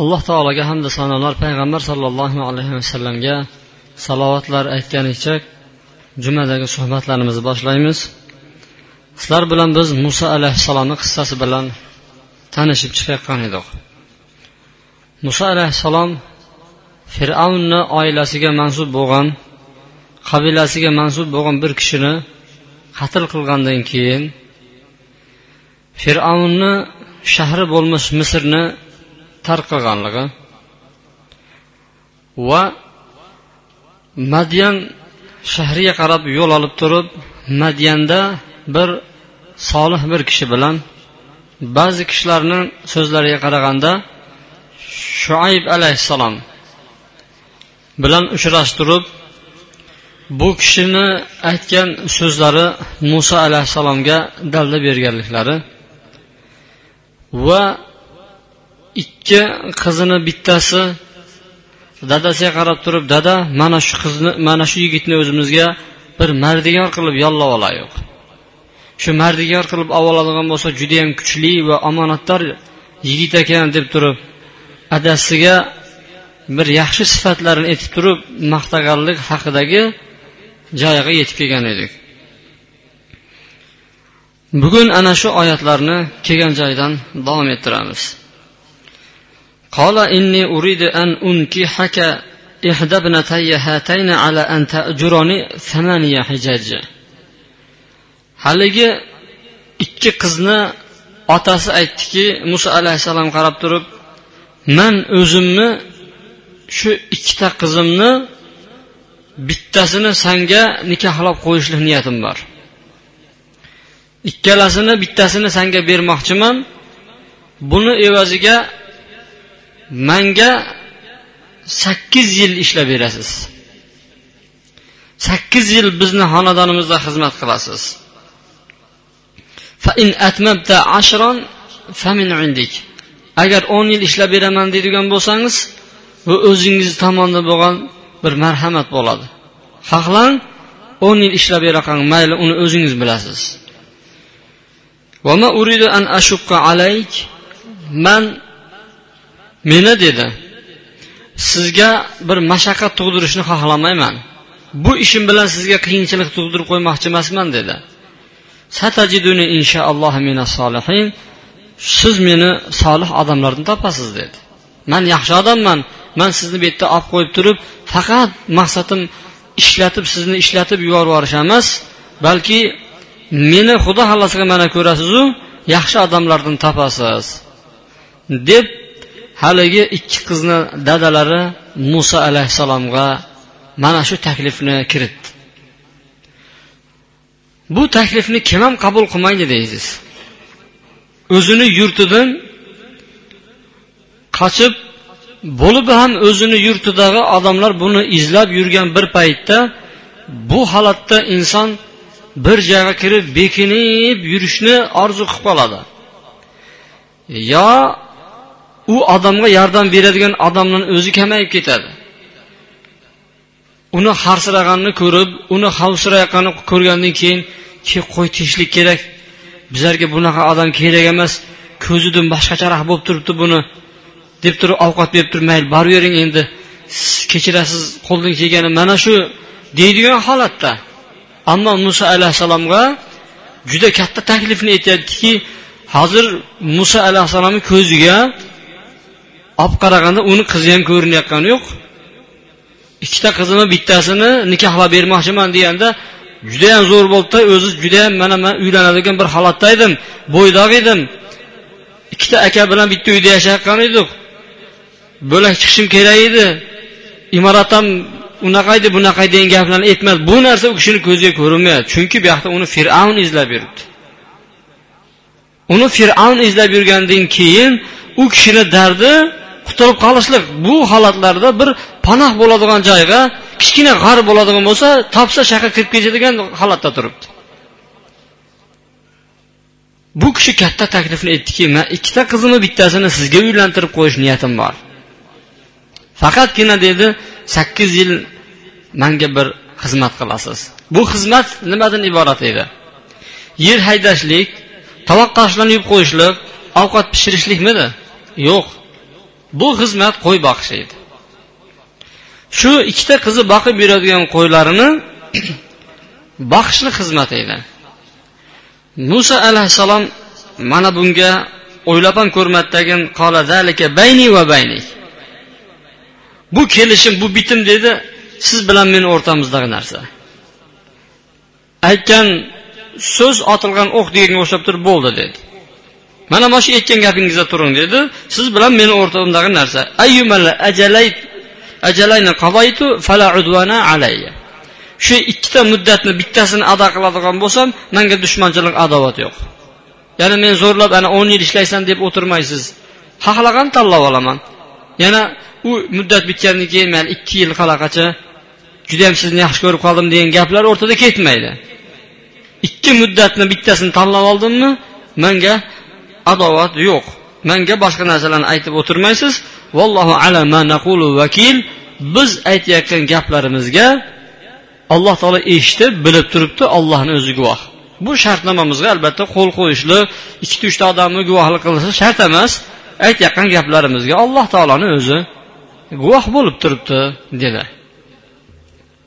alloh taologa hamda sanolar payg'ambar sollallohu alayhi vasallamga salovatlar aytganicha jumadagi suhbatlarimizni boshlaymiz. Sizlar bilan biz muso alayhissalomni qissasi bilan tanishib chiqayotgan edik. Muso alayhissalom fir'avnni oilasiga mansub bo'lgan qabilasiga mansub bo'lgan bir kishini qatl qilgandan keyin fir'avnni shahri bo'lmish misrni tarqaganligi va madyan shahriga qarab yo'l olib turib madyanda bir solih bir kishi bilan ba'zi kishilarning so'zlariga qaraganda shuayb alayhissalom bilan uchrashtirib bu kishini aytgan so'zlari muso alayhissalomga dalda berganliklari va ikki qizini bittasi dadasiga qarab turib dada mana shu qizni mana shu yigitni o'zimizga bir mardigor qilib yollab olaylik shu mardigor qilib olib oladigan bo'lsa judayam kuchli va omonatdor yigit ekan deb turib adasiga bir yaxshi sifatlarini aytib turib maqtaganlik haqidagi joyiga yetib kelgan edik. Bugun ana shu oyatlarni kelgan joydan davom ettiramiz. قال إني أريد أن أنكحك إحدى ابنتي هاتين على أن تأجرني ثمانية حجاج haligi ikki qizni otasi aytdiki muso alayhissalom qarab turib man o'zimni shu ikkita qizimni bittasini sanga nikohlab qo'yishlik niyatim bor ikkalasini bittasini sanga bermoqchiman buni evaziga manga sakkiz yil ishlab berasiz. Sakkiz yil bizni xonadonimizda xizmat qilasiz. Agar o'n yil ishlab beraman deydigan bo'lsangiz bu o'zingiz tomonidan bo'lgan bir marhamat bo'ladi. Xohlang o'n yil ishlab beraqang mayli uni o'zingiz bilasiz. Man meni dedi sizga bir mashaqqat tug'dirishni xohlamayman. Bu ishim bilan sizga qiyinchilik tug'dirib qo'ymoqchi emasman dedi. Satajiduni inshaalloh solihin. Siz meni solih odamlardan topasiz dedi. Man yaxshi odamman. Man sizni bu yerda olib qo'yib turib faqat maqsadim ishlatib sizni ishlatib yuborib yuborish emas balki meni xudo xohlasa mana ko'rasizu yaxshi odamlardan topasiz deb haligi ikki qizni dadalari muso alayhissalomga mana shu taklifni kiritdi. Bu taklifni kim ham qabul qilmaydi deysiz? O'zini yurtidan qochib bo'lib ham o'zini yurtidagi odamlar buni izlab yurgan bir paytda bu holatda inson bir joyga kirib bekinib yurishni orzu qilib qoladi. Yo u odamga yordam beradigan odamni o'zi kamayib ketadi. Uni harsiraganini ko'rib uni havsirayotganini ko'rgandan keyin ke qo'y tinchlik kerak. Bizlarga bunaqa odam kerak emas. Ko'zidan boshqacharoq bo'lib turibdi buni. deb turib ovqat berib turib mayli boravering endi. Siz kechirasiz qo'ldan kelgani mana shu deydigan holatda. Ammo muso alayhissalomga juda katta taklifni aytyaptiki hozir muso alayhissalomni ko'ziga olib qaraganda uni qizi ham ko'rinayotgani yo'q. Ikkita qizimni bittasini nikohlab bermoqchiman deganda judayam zo'r bo'libdi o'zi judayam mana man uylanadigan bir holatda edim bo'ydoq edim. Ikkita aka bilan bitta uyda yashayotgan edik. Bo'lak chiqishim kerak edi. Imorat ham unaqa edi bunaqa degan gaplarni aytmadi. Bu narsa u kishini ko'ziga ko'rinmayapti chunki bu yoqda uni fir'avn izlab yuribdi. Uni fir'avn izlab yurgandan keyin u kishini dardi qutulib qolishlik. Bu holatlarda bir panoh bo'ladigan joyga kichkina g'ar bo'ladigan bo'lsa topsa shahar kirib ketadigan holatda turibdi. Bu kishi katta taklifni aytdiki man ikkita qizimni bittasini sizga uylantirib qo'yish niyatim bor. Faqatgina dedi sakkiz yil manga bir xizmat qilasiz. Bu xizmat nimadan iborat edi? Yer haydashlik tovoq qoshiqlarni yuvib qo'yishlik ovqat pishirishlikmidi? Yo'q. Bu xizmat qo'y boqish edi. Shu ikkita qizi boqib yuradigan qo'ylarini boqishlik xizmati edi. Muso alayhissalom mana bunga o'ylab ham ko'rmadidagin bayni va bayni bu kelishim bu bitim dedi. Siz bilan meni o'rtamizdagi narsa. Aytgan so'z otilgan o'q deganga o'xshab turib bo'ldi dedi. Mana mana shu aytgan gapingizda turing dedi. Siz bilan meni o'rtamdagi narsa. Shu ikkita muddatni bittasini ado qiladigan bo'lsam manga dushmanchilik adovat yo'q. Ya'ni men zo'rlab ana o'n yil ishlaysan deb o'tirmaysiz. Xohlagan tanlab olaman. Yana u muddat bitgandan keyin man ikki yil qalaqacha judayam sizni yaxshi ko'rib qoldim degan gaplar o'rtada ketmaydi. Ikki muddatni bittasini tanlab oldimmi manga adovat yo'q. Manga boshqa narsalarni aytib o'tirmaysiz. Vallohu ala ma naqulu vakil. Biz aytayotgan gaplarimizga alloh taolo eshitib bilib turibdi ollohni o'zi guvoh. Bu shartnomamizga albatta qo'l qo'yishlik ikkita uchta odamni guvohlik qilishi shart emas. Aytayotgan gaplarimizga alloh taoloni o'zi guvoh bo'lib turibdi dedi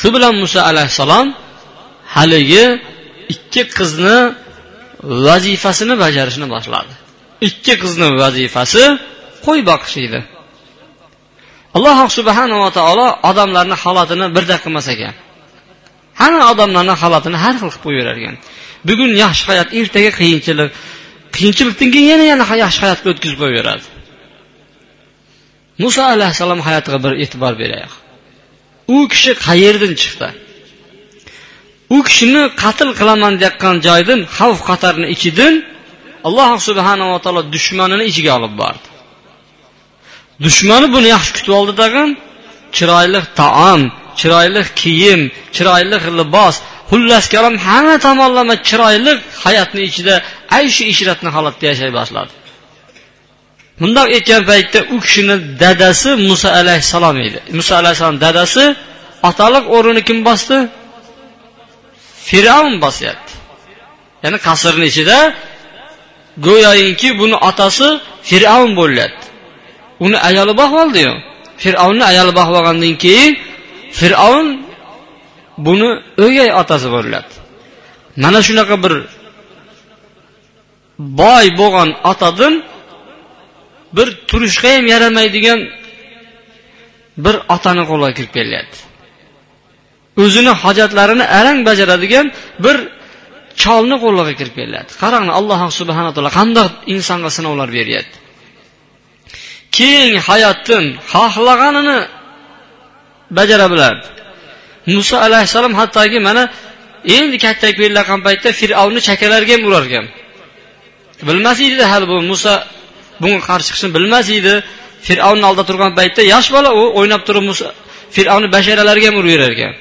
shu bilan muso alayhissalom haligi ikki qizni vazifasini bajarishni boshladi. Ikki qizni vazifasi qo'y boqish edi. Alloh subhanava taolo odamlarni holatini birda qilmas ekan. Hamma odamlarni holatini har xil qilib qo'yaverar ekan. Bugun yaxshi hayot ertaga qiyinchilik qiyinchilikdan keyin yana yana yaxshi hayotga o'tkazib qo'yaveradi. Muso alayhissalom hayotiga bir e'tibor beraylik. U kishi qayerdan chiqdi? U kishini qatl qilaman deyotgan joydan xavf xatarni ichidan alloh subhanava taolo dushmanini ichiga olib bordi. Dushmani buni yaxshi kutib oldi tag'in chiroyli taom chiroyli kiyim chiroyli libos xullas kalom hamma tomonlama chiroyli hayotni ichida ayshi ishratni holatda yashay boshladi. Bundoq etgan paytda u kishini dadasi muso alayhissalom edi. Muso alayhissalom dadasi otalik o'rnini kim bosdi? Fir'avn bosyapti ya'ni qasrni ichida go'yoki buni otasi fir'avn bo'lyapti. Uni ayoli boqib oldiyu fir'avnni ayoli boqib olgandan keyin fir'avn buni o'gay otasi bo'lyapti. Mana shunaqa bir boy bo'lgan otadan bir turishga ham yaramaydigan bir otani qo'liga kirib kelyapti. O'zini hojatlarini arang bajaradigan bir cholni qo'liga kirib keladi. Qarang alloh subhana taolo qandoq insonga sinovlar beryapti. Keng hayotdan xohlaganini bajara biladi muso alayhissalom hattoki mana endi kattayib kelayotgan paytda fir'avnni chakalariga ham urar ekan bilmas edi hali bu muso bunga qarshi chiqishini bilmas edi. Fir'avnni oldida turgan paytda yosh bola u o'ynab turib muso fir'avnni basharalariga ham uraverar ekan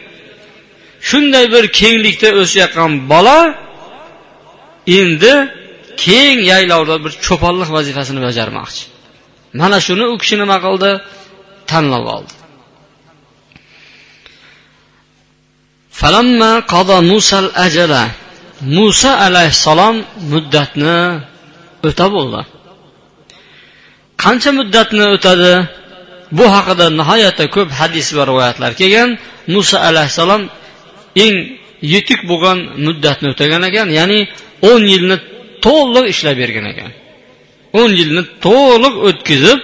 shunday bir kenglikda o'sayotgan bola endi keng yaylovda bir cho'ponlik vazifasini bajarmoqchi. Mana shuni u kishi nima qildi? Tanlab oldi. Falamma qada musal ajala. Muso alayhissalom muddatni o'ta bo'ldi. Qancha muddatni o'tadi? Bu haqida nihoyatda ko'p hadis va rivoyatlar kelgan. Muso alayhissalom eng yetuk bo'lgan muddatni o'tagan ekan ya'ni o'n yilni to'liq ishlab bergan ekan. o'n yilni to'liq o'tkazib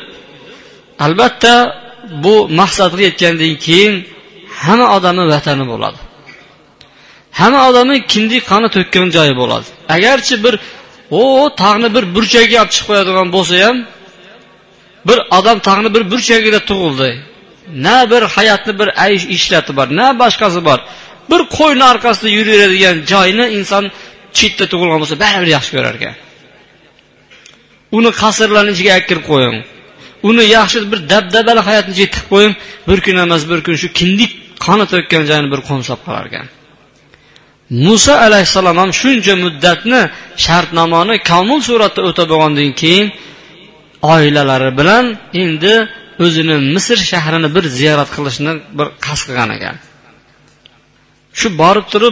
albatta bu maqsadga yetgandan keyin hamma odamni vatani bo'ladi. Hamma odamni kindik qoni to'kkan joyi bo'ladi. Agarchi bir o tog'ni bir burchagiga olib chiqib qo'yadigan bo'lsa ham bir odam tog'ni bir burchagida tug'ildi. Na bir hayotni bir aysh ishlati bor na boshqasi bor. Bir qo'yni orqasida yuraveradigan joyni inson chetda tug'ilgan bo'lsa baribir yaxshi ko'rar ekan. Uni qasrlarni ichiga olib kirib qo'ying. Uni yaxshi bir dabdabali hayotni ichiga tiqib qo'ying. Bir kun emas bir kun shu kindik qoni to'kkan joyini bir qo'msab qolar ekan. Muso alayhissalom ham shuncha muddatni shartnomani komil suratda o'tab bo'lgandan keyin oilalari bilan endi o'zini misr shahrini bir ziyorat qilishni bir qasd qilgan ekan. Shu borib turib